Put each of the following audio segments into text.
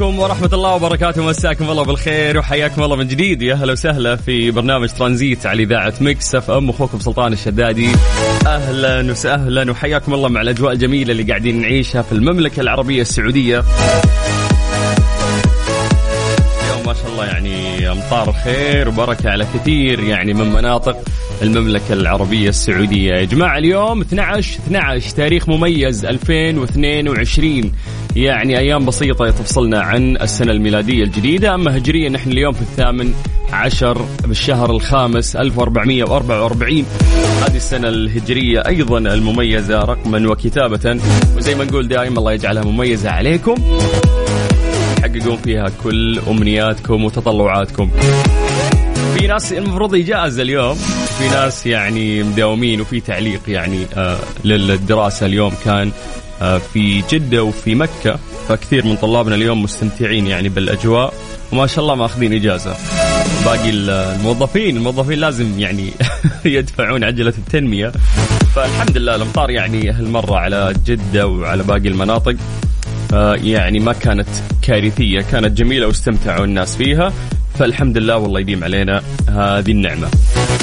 عليكم ورحمة الله وبركاته. مساكم الله بالخير وحياكم الله من جديد. يا هلا وسهلا في برنامج ترانزيت على إذاعة Mix FM. أخوكم سلطان الشدادي. أهلا وسهلا وحياكم الله مع الأجواء الجميلة اللي قاعدين نعيشها في المملكة العربية السعودية. اليوم ما شاء الله يعني أمطار خير وبركة على كثير يعني من مناطق المملكة العربية السعودية. يا جماعة اليوم 12 12 تاريخ مميز 2022 يعني أيام بسيطة تفصلنا عن السنة الميلادية الجديدة. أما هجريا نحن اليوم في الثامن عشر بالشهر الخامس 1444 هذه السنة الهجرية أيضا المميزة رقما وكتابة. وزي ما نقول دائما الله يجعلها مميزة عليكم. تحققون فيها كل أمنياتكم وتطلعاتكم. في ناس المفروض إجازة اليوم في ناس يعني مداومين وفي تعليق يعني آه للدراسة اليوم كان آه في جدة وفي مكة فكثير من طلابنا اليوم مستمتعين يعني بالأجواء وما شاء الله ماخذين إجازة. باقي الموظفين الموظفين لازم يعني يدفعون عجلة التنمية. فالحمد لله الأمطار يعني هالمرة على جدة وعلى باقي المناطق. يعني ما كانت كارثية كانت جميلة واستمتعوا الناس فيها. فالحمد لله والله يديم علينا هذه النعمة.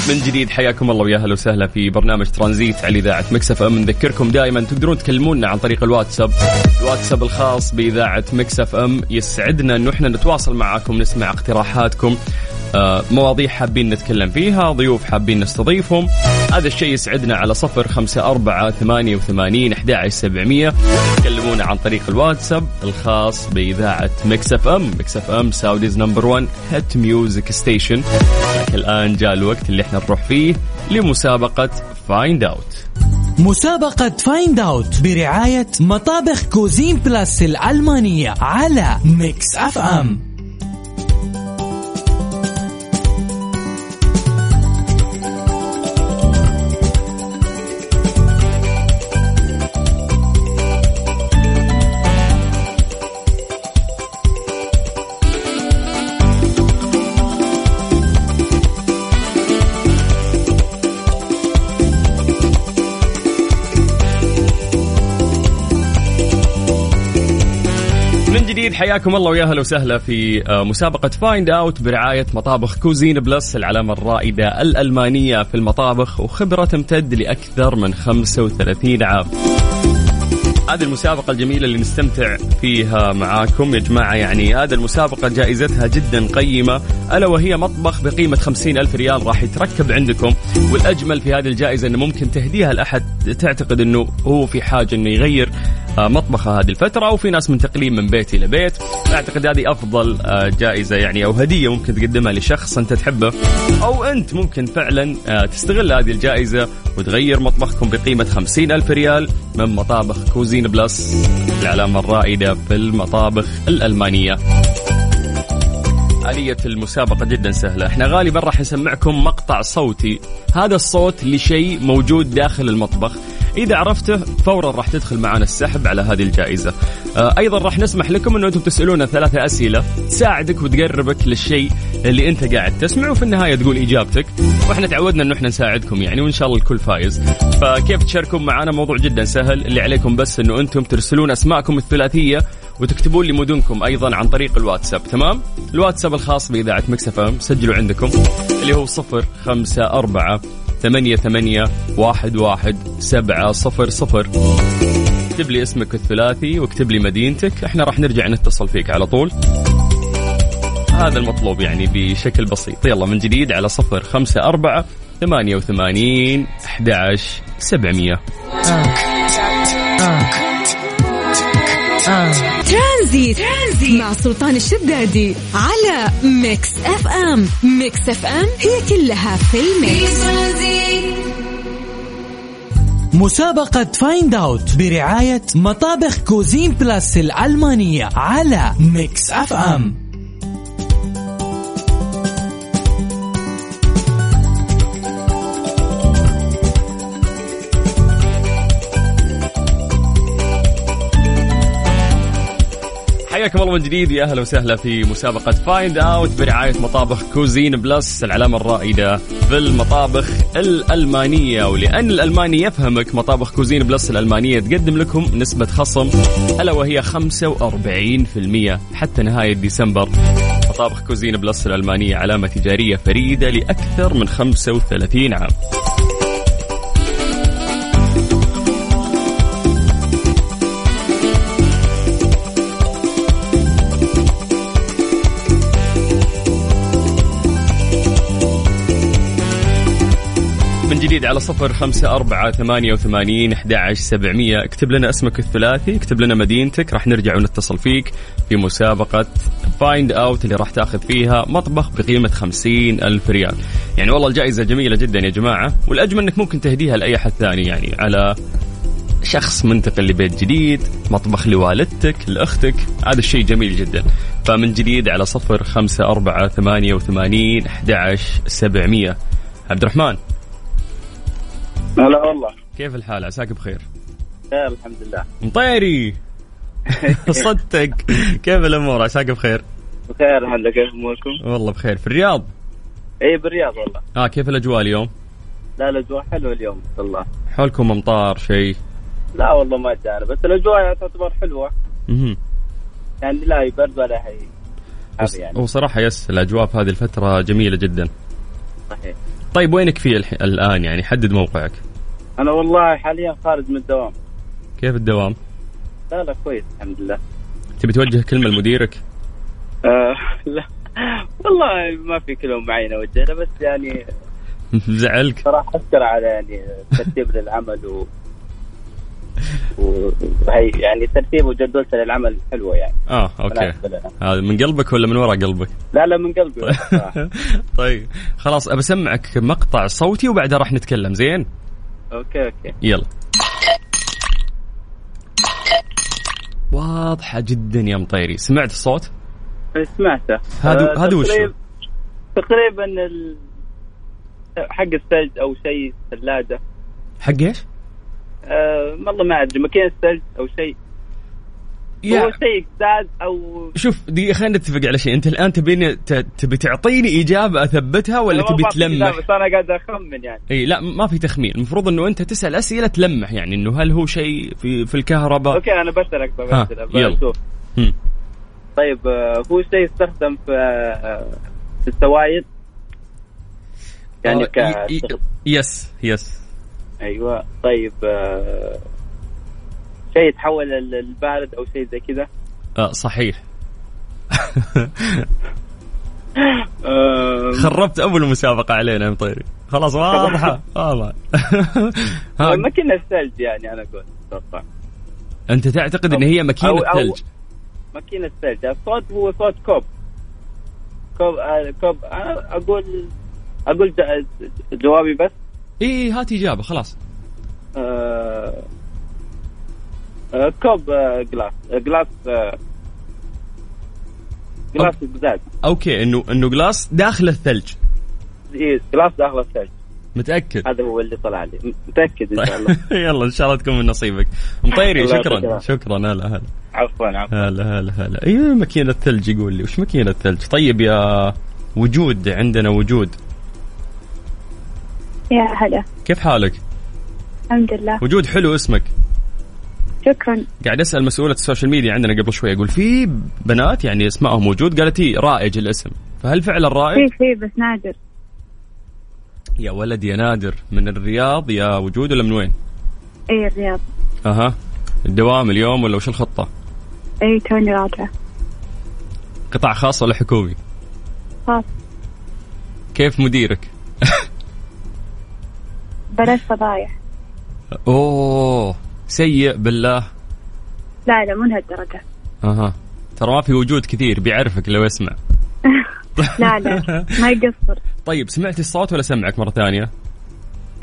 من جديد حياكم الله ويا أهلا وسهلا في برنامج ترانزيت على إذاعة Mix FM. نذكركم دائما تقدرون تكلمونا عن طريق الواتساب. الواتساب الخاص بإذاعة Mix FM. يسعدنا انه إحنا نتواصل معكم نسمع اقتراحاتكم. آه، مواضيع حابين نتكلم فيها ضيوف حابين نستضيفهم. هذا الشيء يسعدنا على صفر خمسة أربعة ثمانية وثمانين أحد سبعمية. تكلمونا عن طريق الواتساب الخاص بإذاعة Mix FM. Mix FM Saudi's number 1 hit music station الآن جاء الوقت اللي إحنا نروح فيه لمسابقة Find Out مسابقة Find Out برعاية مطابخ Cuisine Plus الألمانية على Mix FM. حياكم الله ويا أهلا وسهلا في آه، مسابقة Find Out برعاية مطابخ Cuisine Plus العلامة الرائدة الألمانية في المطابخ وخبرة تمتد لأكثر من 35 عام. هذه المسابقة الجميلة اللي نستمتع فيها معاكم يا جماعة يعني هذه المسابقة جائزتها جدا قيمة ألا وهي مطبخ بقيمة خمسين ألف ريال راح يتركب عندكم والأجمل في هذه الجائزة أنه ممكن تهديها لأحد تعتقد أنه هو في حاجة أنه يغير مطبخه هذه الفترة وفي ناس منتقلين من بيت إلى بيت. أعتقد هذه أفضل آه، جائزة يعني أو هدية ممكن تقدمها لشخص أنت تحبه أو أنت ممكن فعلا آه، تستغل هذه الجائزة وتغير مطبخكم بقيمة خمسين ألف ريال من مطابخ Cuisine Plus العلامة الرائدة في المطابخ الألمانية. آلية المسابقة جدا سهلة. إحنا غالبا راح نسمعكم مقطع صوتي. هذا الصوت لشيء موجود داخل المطبخ. إذا عرفته فورا راح تدخل معنا السحب على هذه الجائزة. آه أيضا راح نسمح لكم أنه أنتم تسألونا ثلاثة أسئلة تساعدك وتقربك للشيء اللي أنت قاعد تسمعه وفي النهاية تقول إجابتك. وإحنا تعودنا أنه إحنا نساعدكم يعني وإن شاء الله الكل فايز. فكيف تشاركون معنا موضوع جدا سهل. اللي عليكم بس أنه أنتم ترسلون أسماءكم الثلاثية وتكتبون لي مدنكم أيضا عن طريق الواتساب. تمام؟ الواتساب الخاص بإذاعة Mix FM سجلوا عندكم اللي هو صفر خمسة أربعة ثمانية ثمانية واحد واحد سبعة صفر صفر. اكتب لي اسمك الثلاثي واكتب لي مدينتك إحنا راح نرجع نتصل فيك على طول. هذا المطلوب يعني بشكل بسيط. يلا من جديد على صفر خمسة أربعة ثمانية وثمانين أحد سبعمية. Transit. Transit. مع سلطان الشدادي على Mix FM. Mix FM هي كلها في ال mix. مسابقة Find Out برعاية مطابخ Cuisine Plus الألمانية على Mix FM. حياكم الله من جديد. يا أهلا وسهلا في مسابقة Find Out برعاية مطابخ Cuisine Plus العلامة الرائدة في المطابخ الألمانية. ولأن الألماني يفهمك مطابخ Cuisine Plus الألمانية تقدم لكم نسبة خصم ألا وهي 45% حتى نهاية ديسمبر. مطابخ Cuisine Plus الألمانية علامة تجارية فريدة لأكثر من 35 عام. جديد على صفر خمسة أربعة ثمانية وثمانين أحد سبعمية. اكتب لنا اسمك الثلاثي اكتب لنا مدينتك راح نرجع ونتصل فيك في مسابقة فايند أوت اللي راح تاخذ فيها مطبخ بقيمة خمسين ألف ريال. يعني والله الجائزة جميلة جدا يا جماعة والأجمل أنك ممكن تهديها لأي أحد ثاني يعني على شخص منتقل لبيت جديد مطبخ لوالدتك لأختك هذا الشيء جميل جدا. فمن جديد على صفر خمسة أربعة ثمانية وثمانين أحد سبعمية. عبد الرحمن. هلا والله. كيف الحال؟ عساك بخير. خير الحمد لله. مطيري. صدتك. كيف الأمور؟ عساك بخير. بخير الحمد لله كيف أموركم؟ والله بخير. في الرياض؟ إي بالرياض والله. آه كيف الأجواء اليوم؟ لا الأجواء حلوة اليوم ما شاء الله. حولكم أمطار شيء؟ لا والله ما جانا بس الأجواء تعتبر حلوة. مهم. يعني لا برد ولا هي. يعني. هو صراحة يس الأجواء في هذه الفترة جميلة جدا. صحيح. طيب وينك في الح... الآن؟ يعني حدد موقعك. أنا والله حاليا خارج من الدوام. كيف الدوام؟ لا لا كويس الحمد لله. تبي توجه كلمة لمديرك؟ آه لا. والله ما في كلمه معينه اوجهها بس يعني زعلك؟ صراحة أشكر على يعني ترتيب للعمل و وهي يعني ترتيب وجدولته للعمل حلوة يعني. آه okay. هذا من قلبك ولا من وراء قلبك؟ لا لا من قلبي. طيب خلاص ابى أسمعك مقطع صوتي وبعدها راح نتكلم زين؟ okay okay. يلا. واضحة جدا يا مطيري. سمعت الصوت؟ سمعته. هذا- آه، هذا؟ تقريب- تقريبا ال... حق الثلج أو شيء ثلاجه حق إيش؟ أه والله ما أدري. ماكينة ثلج أو شيء. هو شيء زاد أو شوف دقيقة خلينا نتفق على شيء، أنت الآن تبيني تبي تعطيني إجابة أثبتها ولا تبي تلمح؟ بس أنا قاعد أخمن يعني. إي لا ما في تخمين، المفروض إنه أنت تسأل أسئلة تلمح يعني إنه هل هو شيء في في الكهرباء؟ okay أنا بسألك بسالك. طيب آه، هو شيء يستخدم في آه، في السوائل؟ يعني آه، ك yes yes. أيوه. طيب شيء يتحول للبارد أو شيء زي كذا. آه صحيح. آه، خربت أول مسابقة علينا يا مطيري. خلاص واضحة. واضحه ها، ماكينة ثلج يعني أنا أقول أتوقع. أنت تعتقد إن هي ماكينة ثلج؟ ماكينة ثلج. الصوت هو صوت كوب. كوب آه، كوب أنا أقول أقول ج- جوابي بس. اي هات إجابة خلاص. آه، آه، كوب آه، glass glass glass قزاز okay انه إنه glass داخل الثلج. إيه، glass داخل الثلج. متأكد؟ هذا هو اللي طلع لي. متأكد إن شاء الله. يلا إن شاء الله تكون من نصيبك. مطيري شكرا. شكرا. هلا هلا. عفوا عفوا. هلا هلا هلا. أيوه ماكينه ثلج يقول لي وش ماكينه ثلج طيب يا وجود عندنا وجود. يا هلا. كيف حالك؟ الحمد لله. وجود حلو اسمك. شكرا. قاعد أسأل مسؤوله ال social media عندنا قبل شوي أقول في بنات يعني اسمائهم موجود؟ قالت هي رائج الاسم. فهل فعلا رائج؟ في في بس نادر. يا ولد يا نادر. من الرياض يا وجود ولا من وين؟ إي الرياض. أها. الدوام اليوم ولا وش الخطة؟ إي توني راجعة قطاع خاص ولا حكومي؟ خلاص كيف مديرك؟ بلاش فضايح. أوه. سيء بالله. لا لا مو لهالدرجة. أها. ترى ما في وجود كثير بيعرفك لو يسمع. لا لا ما يقصر. طيب سمعتي الصوت ولا سمعك مرة ثانية؟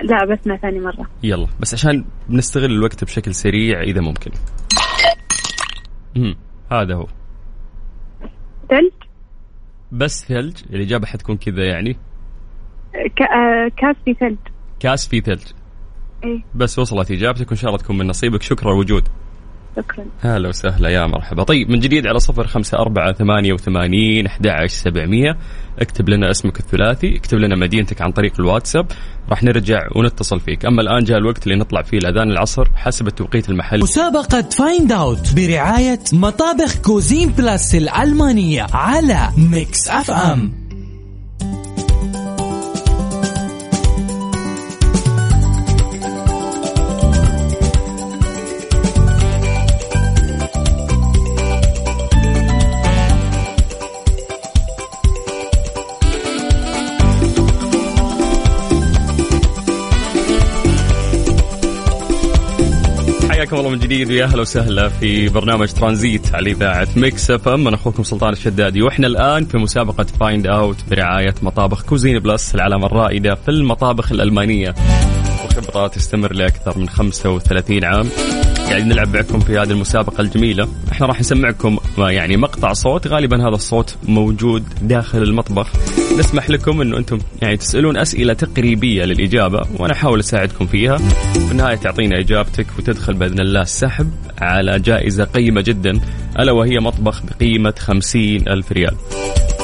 لا بسمع ثاني مرة. يلا بس عشان نستغل الوقت بشكل سريع إذا ممكن. امم هذا هو. ثلج؟ بس ثلج الإجابة حتكون كذا يعني. آه، كاس في ثلج. كاس فيه ثلج. اي بس وصلت إجابتك وإن شاء الله تكون من نصيبك. شكرا وجود شكرا. هلا وسهلا. يا مرحبا. طيب من جديد على صفر خمسة أربعة ثمانية وثمانين أحد سبعمية. اكتب لنا اسمك الثلاثي. اكتب لنا مدينتك عن طريق الواتساب. راح نرجع ونتصل فيك. أما الآن جاء الوقت اللي نطلع فيه الأذان العصر حسب التوقيت المحلي. مسابقة Find Out برعاية مطابخ Cuisine Plus الألمانية على Mix FM حياكم الله من جديد ويا أهلا وسهلا في برنامج ترانزيت على إذاعة Mix FM. أنا أخوكم سلطان الشدادي وإحنا الآن في مسابقة Find Out برعاية مطابخ Cuisine Plus العلامة الرائدة في المطابخ الألمانية. وخبره تستمر لأكثر من 35 عام. قاعدين نلعب معكم في هذه المسابقة الجميلة. إحنا راح نسمعكم يعني مقطع صوت غالبا هذا الصوت موجود داخل المطبخ. نسمح لكم إنه أنتم يعني تسألون أسئلة تقريبية للإجابة وأنا أحاول أساعدكم فيها. في النهاية تعطينا إجابتك وتدخل بإذن الله السحب على جائزة قيمة جدا ألا وهي مطبخ بقيمة خمسين ألف ريال.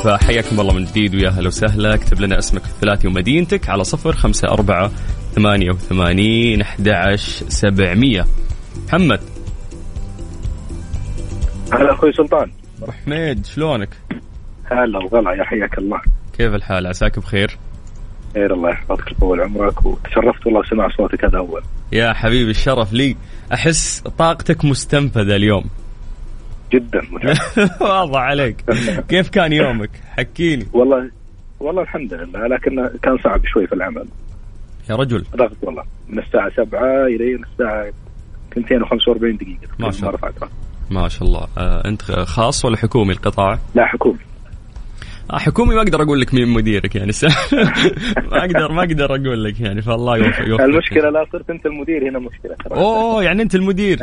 فحياكم الله من جديد ويا هلا وسهلا. اكتب لنا اسمك الثلاثي ومدينتك على صفر خمسة أربعة ثمانية وثمانين أحد سبعمية. محمد. هلا أخوي سلطان. أبو حميد شلونك؟ هلا وغلا يا حياك الله. كيف الحال؟ عساك بخير؟ خير الله يحفظك طول عمرك وتشرفت والله بسماع صوتك هذا أول. يا حبيبي الشرف لي. أحس طاقتك مستنفذة اليوم. جدا واضح عليك. كيف كان يومك؟ حكيني. والله والله الحمد لله لكن كان صعب شوي في العمل. يا رجل. ضغط والله. من الساعة 7 إلى الساعة 245 دقيقة. ما شاء الله. ما شاء الله. آه أنت خاص ولا حكومي القطاع؟ لا حكومي. آه حكومي ما أقدر أقول لك مين مديرك يعني. س... ما أقدر ما أقدر أقول لك يعني فالله يوفق يوفقك. المشكلة لا صرت أنت المدير هنا مشكلة. ترى أوه يعني أنت المدير.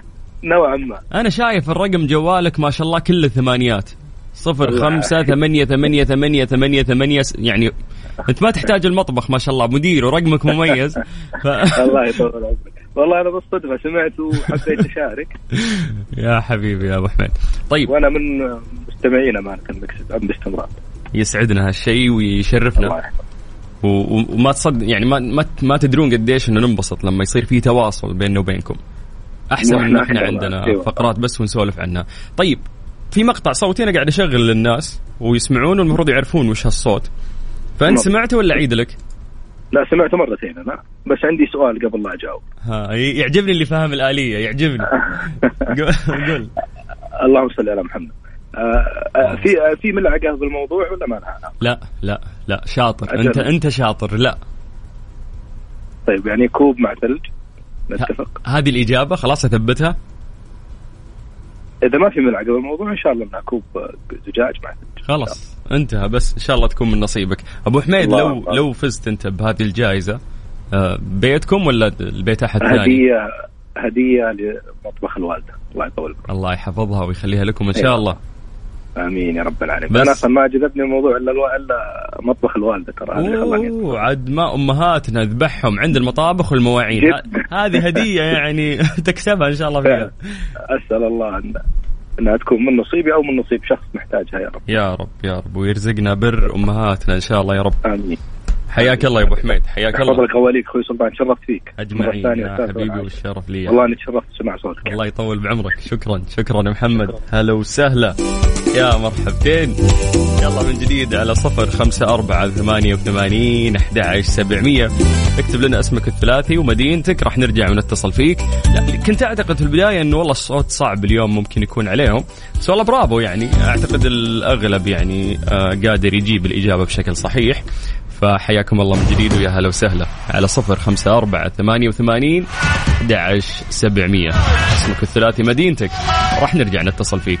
نوعا ما. أنا شايف الرقم جوالك ما شاء الله كله ثمانيات صفر خمسة. ثمانية ثمانية ثمانية ثمانية ثمانية يعني أنت ما تحتاج المطبخ ما شاء الله مدير ورقمك مميز. ف... الله يطول عمرك. والله أنا بالصدفة سمعت وحبيت أشارك. يا حبيبي يا أبو حميد. طيب. وأنا من مستمعين أمانة المكس أم باستمرار. يسعدنا هالشيء ويشرفنا. الله يحفظك. وما تصد يعني ما ما, ما تدرون قديش إنه ننبسط لما يصير في تواصل بيننا وبينكم. أحسن من إحنا. عندنا أيوة. فقرات بس ونسولف عنها. طيب في مقطع صوتي أنا قاعد أشغل للناس ويسمعون والمفروض يعرفون وش هالصوت. فأنت مرة. سمعته ولا اعيد لك؟ لا سمعته مرتين أنا بس عندي سؤال قبل لا أجاوب. ها يعجبني اللي فاهم الآلية يعجبني. قول. اللهم صل على محمد. آه آه في آه في ملعقة بالموضوع ولا ما لها؟ لا لا لا شاطر. أجل. أنت انت شاطر لا. طيب يعني كوب مع ثلج نتفق. هذه الإجابة خلاص أثبتها. إذا ما في ملعقة بالموضوع إن شاء الله إنها كوب زجاج مع ثلج. خلاص. انتهى بس إن شاء الله تكون من نصيبك. أبو حميد لو الله. لو فزت أنت بهذه الجائزة آه، بيتكم ولا البيت أحد ثاني؟ هدية هدية لمطبخ الوالدة. الله يطول. الله يحفظها ويخليها لكم إن شاء أيوة. الله. آمين يا رب العالمين. أنا أصلا ما جذبني الموضوع إلا ألو... إلا مطبخ الوالدة ترى عاد ما أمهاتنا ذبحهم عند المطابخ والمواعين. هذه هدية يعني تكسبها إن شاء الله فيها. أسأل الله أن إنها تكون من نصيبي أو من نصيب شخص محتاجها يا رب. يا رب يا رب. ويرزقنا بر أمهاتنا إن شاء الله يا رب. آمين. حياك الله يا أبو حميد. حياك الله. فضلك اوليك أخوي سلطان. تشرفت فيك. أجمعين يا حبيبي. والشرف لي. والله أني تشرفت سمع صوتك. الله يطول بعمرك. شكرا شكرا يا محمد. هلا وسهلا. يا مرحبتين. يلا من جديد على صفر خمسة أربعة ثمانية وثمانين أحد سبعمية. اكتب لنا اسمك الثلاثي ومدينتك راح نرجع ونتصل فيك. لا كنت أعتقد في البداية أنه والله الصوت صعب اليوم ممكن يكون عليهم. بس والله برافو يعني. أعتقد الأغلب يعني آه قادر يجيب الإجابة بشكل صحيح. فحياكم الله من جديد ويا هلا وسهلا. على صفر خمسة أربعة ثمانية وثمانين أحد عشر سبعمية. اسمك الثلاثي مدينتك. راح نرجع نتصل فيك.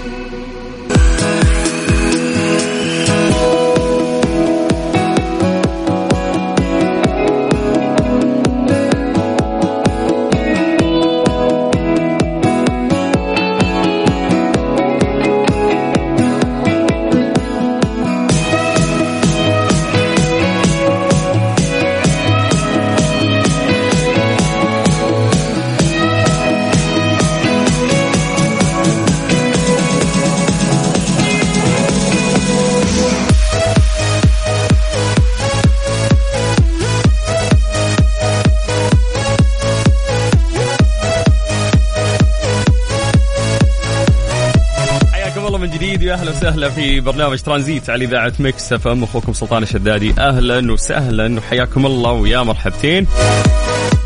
وسهلا في برنامج ترانزيت على إذاعة Mix FM. أخوكم سلطان الشدادي. أهلا وسهلا وحياكم الله ويا مرحبتين.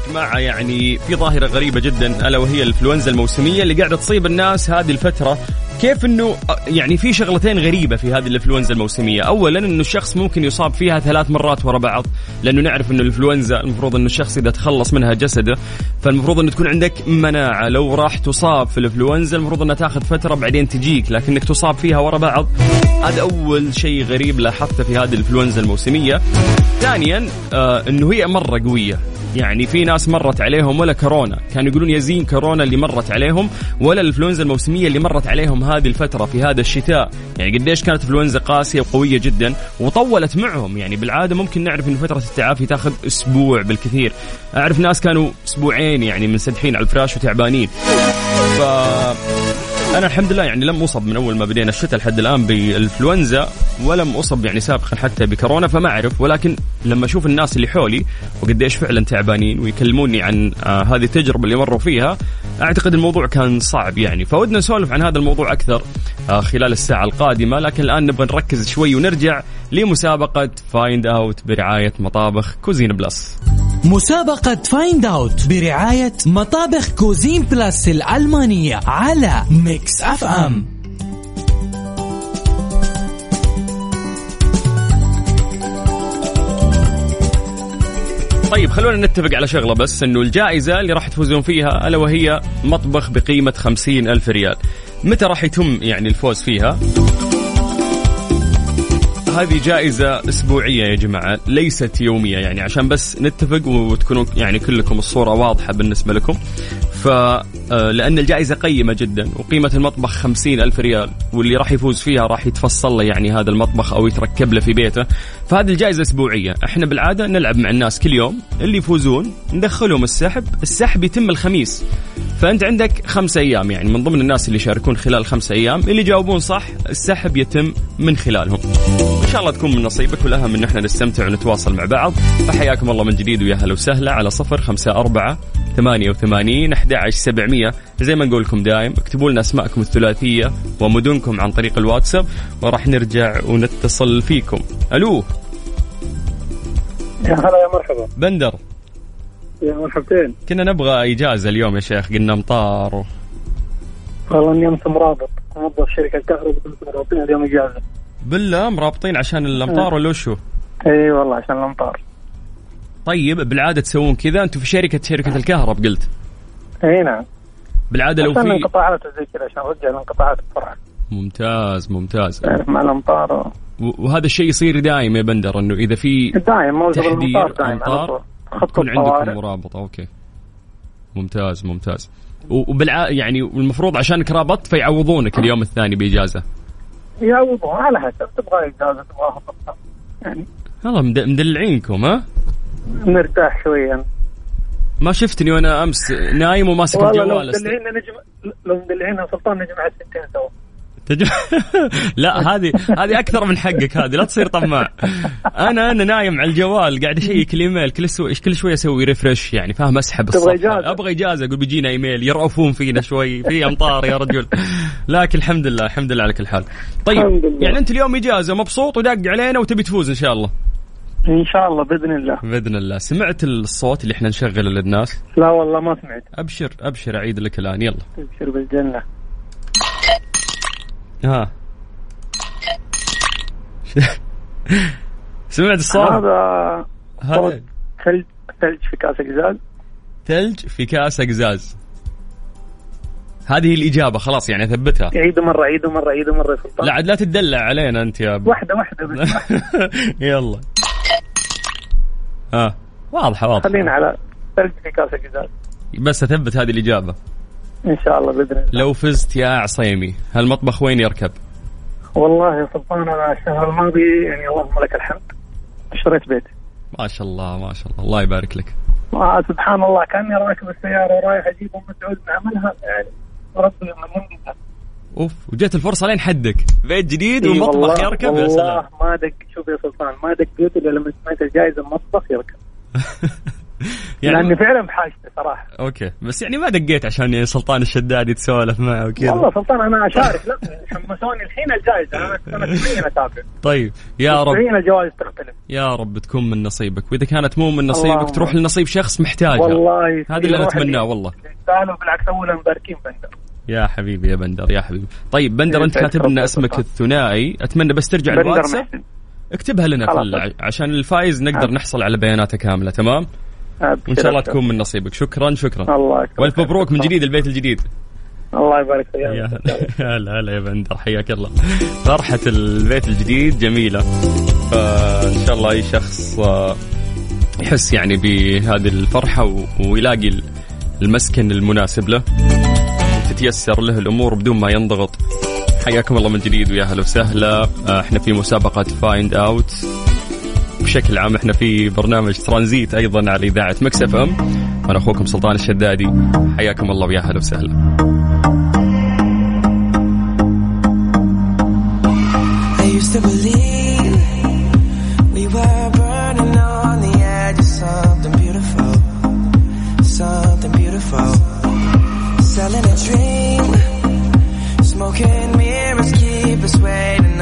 جماعة يعني في ظاهرة غريبة جدا ألا وهي الإنفلونزا الموسمية اللي قاعدة تصيب الناس هذه الفترة. كيف إنه يعني في شغلتين غريبة في هذه الإنفلونزا الموسمية، أولا إنه الشخص ممكن يصاب فيها ثلاث مرات ورا بعض، لأنه نعرف إنه الإنفلونزا المفروض إنه الشخص إذا تخلص منها جسده، فالمفروض انه تكون عندك مناعة، لو راح تصاب في الإنفلونزا المفروض أنها تاخذ فترة بعدين تجيك، لكنك تصاب فيها ورا بعض. هذا أول شيء غريب لاحظته في هذه الإنفلونزا الموسمية. ثانيا آه إنه هي مرة قوية، يعني في ناس مرت عليهم ولا كورونا. كانوا يقولون يزين كورونا اللي مرت عليهم ولا الإنفلونزا الموسمية اللي مرت عليهم هذه الفترة في هذا الشتاء. يعني قديش كانت إنفلونزا قاسية وقوية جدا وطولت معهم. يعني بالعادة ممكن نعرف ان فترة التعافي تاخذ أسبوع بالكثير. أعرف ناس كانوا أسبوعين يعني منسدحين على الفراش وتعبانين. ف أنا الحمد لله يعني لم أصب من أول ما بدينا الشتاء لحد الآن بالإنفلونزا ولم أصب يعني سابقا حتى بكورونا فما أعرف. ولكن لما أشوف الناس اللي حولي وقديش فعلا تعبانين ويكلموني عن آه هذه التجربة اللي مروا فيها أعتقد الموضوع كان صعب يعني. فودنا نسولف عن هذا الموضوع أكثر آه خلال الساعة القادمة. لكن الآن نبغى نركز شوي ونرجع لمسابقة Find Out برعاية مطابخ Cuisine Plus مسابقة Find Out برعاية مطابخ Cuisine Plus الألمانية على Mix FM طيب خلونا نتفق على شغلة بس إنه الجائزة اللي راح تفوزون فيها ألا وهي مطبخ بقيمة خمسين ألف ريال. متى راح يتم يعني الفوز فيها؟ هذه جائزة أسبوعية يا جماعة ليست يومية يعني عشان بس نتفق وتكونوا يعني كلكم الصورة واضحة بالنسبة لكم. ف آه، الجائزة قيمة جدا وقيمة المطبخ خمسين ألف ريال واللي راح يفوز فيها راح يتفصل له يعني هذا المطبخ أو يتركب له في بيته. فهذه الجائزة أسبوعية. إحنا بالعادة نلعب مع الناس كل يوم اللي يفوزون ندخلهم السحب السحب يتم الخميس. فأنت عندك خمسة أيام يعني من ضمن الناس اللي يشاركون خلال الخمسة أيام اللي يجاوبون صح السحب يتم من خلالهم. إن شاء الله تكون من نصيبك والأهم إن إحنا نستمتع ونتواصل مع بعض. فحياكم الله من جديد ويا هلا وسهلا على صفر خمسة أربعة ثمانية وثمانين أحد عشر سبعمية. زي ما نقول لكم دايم اكتبوا لنا أسماءكم الثلاثية ومدنكم عن طريق الواتساب وراح نرجع ونتصل فيكم. ألو؟ يا هلا يا مرحبا. بندر. يا مرحبتين. كنا نبغى إجازة اليوم يا شيخ قلنا مطار و... والله إني أمس مرابط. موظف شركه كهرباء كنت مرابطين اليوم إجازة. بالله مرابطين عشان الأمطار ولا وشو؟ إي والله عشان الأمطار. طيب بالعادة تسوون كذا؟ أنتم في شركة شركة الكهرب قلت. اي نعم. بالعادة لو في الانقطاعات وزي كذا عشان نرجع الانقطاعات بسرعة ممتاز ممتاز. تعرف مع الأمطار. و... وهذا الشيء يصير دائم يا بندر إنه إذا في دايم موجود تحذير على أمطار يكون عندكم مرابطة. أوكي. ممتاز ممتاز. وبالع يعني والمفروض عشانك رابطت فيعوضونك اليوم الثاني بإجازة. يعوضون على حسب تبغى إجازة تبغاها يعني والله مد- مدلعينكم ها؟ نرتاح شوية ما شفتني وأنا أمس نايم وماسك لو الجوال أست- مدلعينا نجم لو مدلعينا سلطان نجمع السنتين سوا. تج... لا هذه هذه أكثر من حقك هذه لا تصير طماع. أنا أنا نايم على الجوال قاعد اشيك الإيميل كل سو... كل شوي أسوي refresh يعني فاهم؟ أسحب الصفحة؟ أبغى إجازة أقول بيجينا إيميل يرأفون فينا شوي في أمطار يا رجل. لكن الحمد لله الحمد لله على كل حال. طيب. يعني أنت اليوم إجازة مبسوط وداق علينا وتبي تفوز إن شاء الله. إن شاء الله بإذن الله. بإذن الله. سمعت الصوت اللي إحنا نشغله للناس؟ لا والله ما سمعت. أبشر أبشر أعيد لك الآن. يلا. تبشر بالجنه ها. سمعت الصوت؟ هذا صوت ثلج ثلج في كاس ازاز ثلج في كاس قزاز هذه الإجابة خلاص يعني ثبتها عيدوا مرة عيدوا مرة عيدوا مرة سلطان. لا عاد لا تدلع علينا أنت يا واحدة واحدة بس يلا. ها واضحة واضحة. خلينا على ثلج في كاس ازاز بس أثبت هذه الإجابة. إن شاء الله بإذن الله. لو فزت يا عصيمي هالمطبخ وين يركب؟ والله يا سلطان أنا الشهر الماضي يعني اللهم لك الحمد اشتريت بيت ما شاء الله ما شاء الله. الله يبارك لك. آه سبحان الله كأني راكب السيارة ورايح أجيب أم سعود نعملها يعني ربي من أوف وجت الفرصة لين حدك. بيت جديد إي ومطبخ والله- يركب يا والله سلام. ما دق شوف يا سلطان ما دق بيوت الا لما سمعت الجائزة المطبخ يركب يعني لأني فعلا بحاجته صراحة. أوكي. بس يعني ما دقيت عشان سلطان الشدادي تسولف معه وكذا. والله سلطان أنا أشارك لا حمسوني الحين الجائزة. أنا 90 أتابع. طيب يا رب. 90 الجوائز تختلف. يا رب تكون من نصيبك. وإذا كانت مو من نصيبك. تروح لنصيب شخص محتاجها والله هذا اللي نتمناه اللي- والله. بالعكس اولا مباركين بندر يا حبيبي يا بندر يا حبيبي. طيب بندر أنت يسعدك كاتب لنا اسمك. الثنائي. أتمنى بس ترجع الواتساب اكتبها لنا في عشان الفايز نقدر آه. نحصل على بياناته كاملة تمام؟ وإن شاء الله. تكون من نصيبك. شكرا شكرا. الله. وألف مبروك من جديد البيت الجديد. الله يبارك فيك. يا هلا هلا يا بندر. حياك الله. فرحة البيت الجديد جميلة. فإن شاء الله أي شخص آه، يحس يعني بهذه الفرحة ويلاقي ال- المسكن المناسب له. وتتيسر له الأمور بدون ما ينضغط. حياكم الله من جديد ويا هلا وسهلا. آه، إحنا في مسابقة Find Out بشكل عام إحنا في برنامج ترانزيت أيضا على إذاعة Mix FM. أنا أخوكم سلطان الشدادي. حياكم الله ويا هلا وسهلا. Something beautiful, something beautiful. Selling a dream, smoking mirrors keep us waiting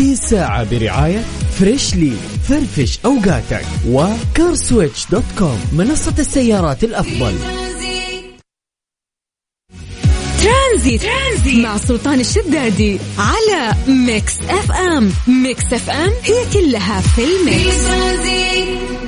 هذه الساعة برعاية فريشلي فرفش أوقاتك و CarSwitch dot com منصة السيارات الأفضل ترانزيت. ترانزيت مع سلطان الشدادي على Mix FM Mix FM هي كلها في ال mix حياكم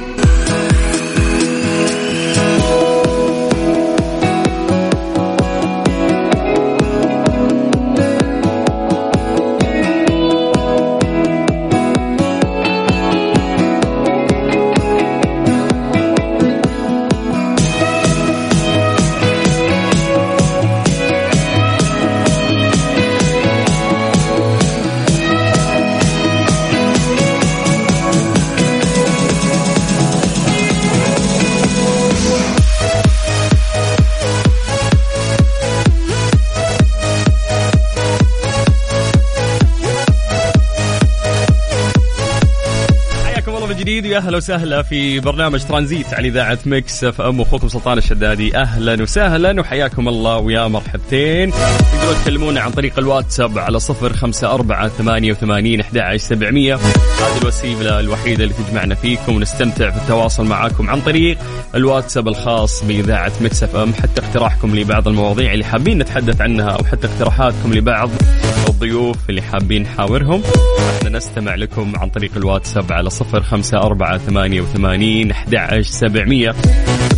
جديد ويا أهلا وسهلا في برنامج ترانزيت على إذاعة Mix FM أخوكم سلطان الشدادي. أهلا وسهلا وحياكم الله ويا مرحبتين. تقدروا تكلمونا عن طريق الواتساب على صفر خمسة أربعة ثمانية وثمانين أحد عشر سبعمية. هذه الوسيلة الوحيدة اللي تجمعنا فيكم ونستمتع في التواصل معاكم عن طريق الواتساب الخاص بإذاعة Mix FM. حتى اقتراحكم لبعض المواضيع اللي حابين نتحدث عنها أو حتى اقتراحاتكم لبعض. الضيوف اللي حابين نحاورهم. إحنا نستمع لكم عن طريق الواتساب على صفر خمسة أربعة ثمانية وثمانين أحد سبعمية.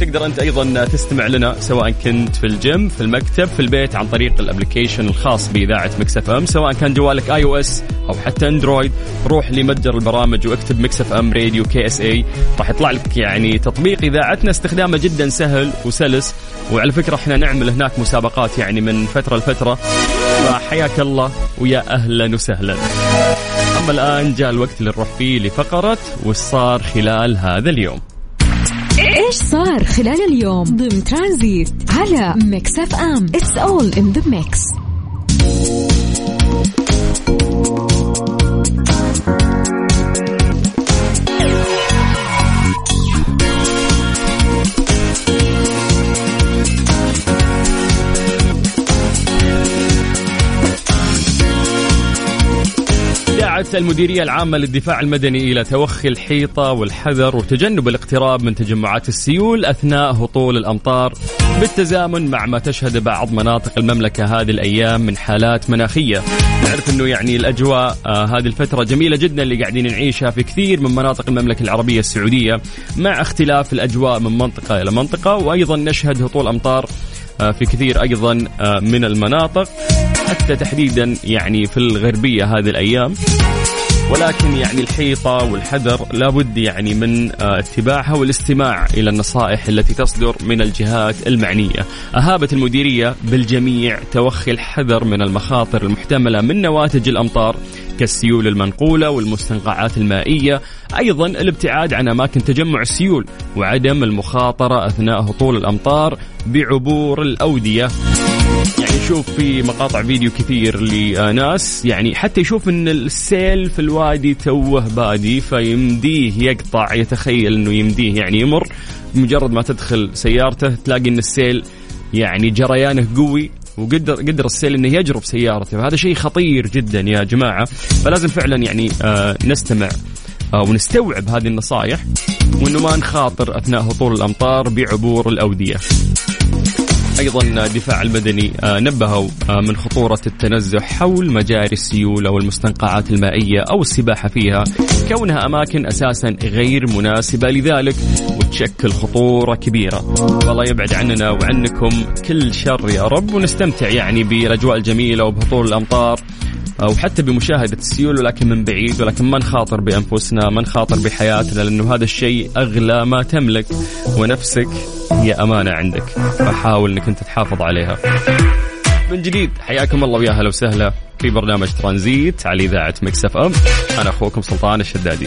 تقدر أنت أيضا تستمع لنا سواء كنت في الجيم في المكتب في البيت عن طريق ال application الخاص بإذاعة Mix FM سواء كان جوالك iOS أو حتى Android. روح لمتجر البرامج واكتب Mix FM Radio KSA. راح يطلع لك يعني تطبيق إذاعتنا. استخدامه جدا سهل وسلس. وعلى فكرة إحنا نعمل هناك مسابقات يعني من فترة لفترة. فحياك الله. ويا أهلا وسهلا. أما الآن جاء الوقت اللي نروح فيه لفقرة وش صار خلال هذا اليوم. إيش صار خلال اليوم؟ ضمن ترانزيت على Mix FM. it's all in the mix المديرية العامة للدفاع المدني إلى توخي الحيطة والحذر وتجنب الاقتراب من تجمعات السيول أثناء هطول الأمطار بالتزامن مع ما تشهد بعض مناطق المملكة هذه الأيام من حالات مناخية. نعرف أنه يعني الأجواء آه هذه الفترة جميلة جدا اللي قاعدين نعيشها في كثير من مناطق المملكة العربية السعودية مع اختلاف الأجواء من منطقة إلى منطقة وأيضا نشهد هطول أمطار في كثير أيضا آه، من المناطق حتى تحديدا يعني في الغربية هذه الأيام. ولكن يعني الحيطة والحذر لابد يعني من آه، اتباعها والاستماع إلى النصائح التي تصدر من الجهات المعنية. أهابت المديرية بالجميع توخي الحذر من المخاطر المحتملة من نواتج الأمطار كالسيول المنقولة والمستنقعات المائية. أيضا الابتعاد عن أماكن تجمع السيول وعدم المخاطرة أثناء هطول الأمطار بعبور الأودية. يعني نشوف في مقاطع فيديو كثير لناس يعني حتى يشوف إن السيل في الوادي توه بادي فيمديه يقطع يتخيل إنه يمديه يعني يمر. مجرد ما تدخل سيارته تلاقي إن السيل يعني جريانه قوي. وقدر قدر السيل إنه يجرف سيارته فهذا شيء خطير جدا يا جماعة فلازم فعلا يعني آه نستمع آه ونستوعب هذه النصائح وإنه ما نخاطر أثناء هطول الأمطار بعبور الأودية. أيضا الدفاع المدني آه، نبهوا آه، من خطورة التنزه حول مجاري السيول أو المستنقعات المائية أو السباحة فيها كونها أماكن أساسا غير مناسبة لذلك وتشكل خطورة كبيرة. والله يبعد عننا وعنكم كل شر يا رب ونستمتع يعني بالاجواء الجميلة وبهطول الأمطار. أو حتى بمشاهدة السيول ولكن من بعيد ولكن ما نخاطر بأنفسنا ما نخاطر بحياتنا لأنه هذا الشيء أغلى ما تملك ونفسك هي أمانة عندك. فحاول إنك أنت تحافظ عليها. من جديد حياكم الله ويا هلا وسهلا في برنامج ترانزيت على إذاعة Mix FM. أنا أخوكم سلطان الشدادي.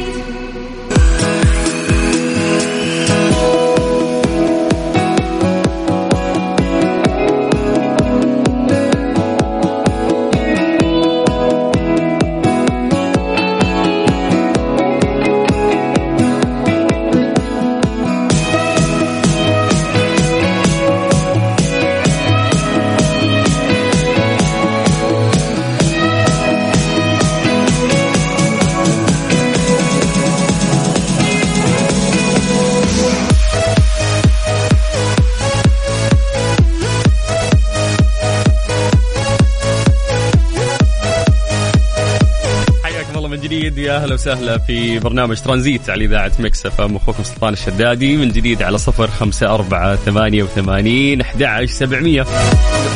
أهلا وسهلا في برنامج ترانزيت على إذاعة Mix FM. أخوكم سلطان الشدادي من جديد على صفر خمسة أربعة ثمانية وثمانين أحد عشر سبعمية.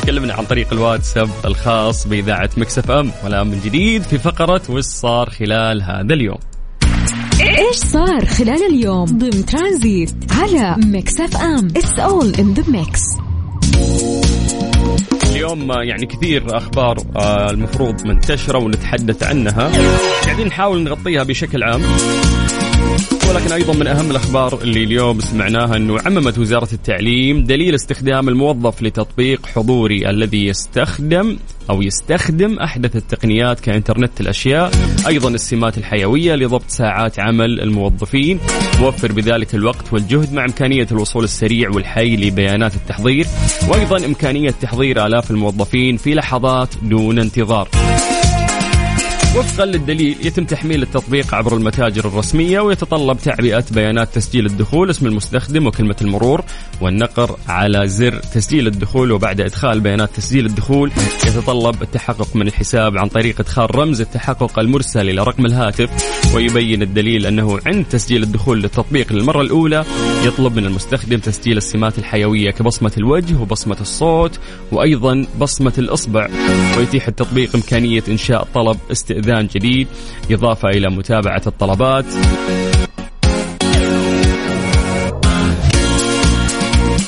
تكلمنا عن طريق الواتساب الخاص بإذاعة Mix FM. والآن من جديد في فقرة وش صار خلال هذا اليوم؟ إيش صار خلال اليوم ضمن ترانزيت على Mix FM؟ it's all in the mix اليوم آه، يعني كثير أخبار آه، المفروض منتشرة ونتحدث عنها. قاعدين نحاول نغطيها بشكل عام. ولكن أيضا من أهم الأخبار اللي اليوم سمعناها إنه عممت وزارة التعليم دليل استخدام الموظف لتطبيق حضوري الذي يستخدم أو يستخدم أحدث التقنيات كإنترنت الأشياء، أيضا السمات الحيوية لضبط ساعات عمل الموظفين، موفر بذلك الوقت والجهد مع إمكانية الوصول السريع والحي لبيانات التحضير، وأيضا إمكانية تحضير آلاف الموظفين في لحظات دون انتظار. وفقا للدليل يتم تحميل التطبيق عبر المتاجر الرسمية ويتطلب تعبئة بيانات تسجيل الدخول اسم المستخدم وكلمة المرور والنقر على زر تسجيل الدخول وبعد إدخال بيانات تسجيل الدخول يتطلب التحقق من الحساب عن طريق إدخال رمز التحقق المرسل إلى رقم الهاتف ويبين الدليل أنه عند تسجيل الدخول للتطبيق للمرة الأولى يطلب من المستخدم تسجيل السمات الحيوية كبصمة الوجه وبصمة الصوت وأيضا بصمة الإصبع ويتيح التطبيق إمكانية إنشاء طلب استئذان جديد إضافة إلى متابعة الطلبات.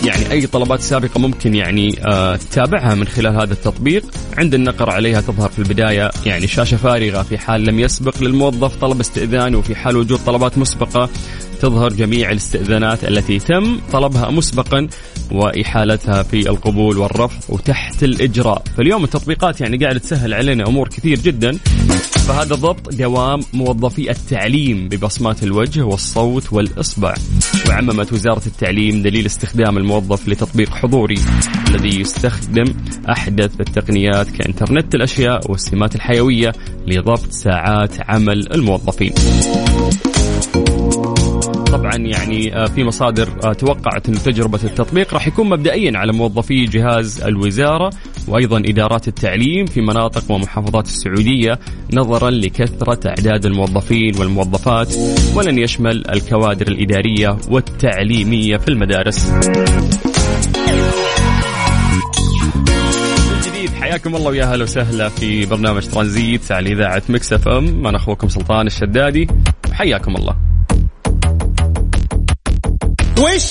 يعني أي طلبات سابقة ممكن يعني آه تتابعها من خلال هذا التطبيق. عند النقر عليها تظهر في البداية يعني شاشة فارغة في حال لم يسبق للموظف طلب استئذان وفي حال وجود طلبات مسبقة تظهر جميع الاستئذانات التي تم طلبها مسبقا وإحالتها في القبول والرفض وتحت الإجراء. فاليوم التطبيقات يعني قاعدة تسهل علينا أمور كثير جدا. فهذا ضبط دوام موظفي التعليم ببصمات الوجه والصوت والإصبع. وعممت وزارة التعليم دليل استخدام الموظف لتطبيق حضوري الذي يستخدم أحدث التقنيات كإنترنت الأشياء والسمات الحيوية لضبط ساعات عمل الموظفين. يعني آه، في مصادر آه، توقعت أن تجربة التطبيق راح يكون مبدئيا على موظفي جهاز الوزارة وأيضا إدارات التعليم في مناطق ومحافظات السعودية نظرا لكثرة أعداد الموظفين والموظفات ولن يشمل الكوادر الإدارية والتعليمية في المدارس. حياكم الله ويا هلا وسهلا في برنامج ترانزيت على إذاعة Mix FM. أنا أخوكم سلطان الشدادي حياكم الله. وش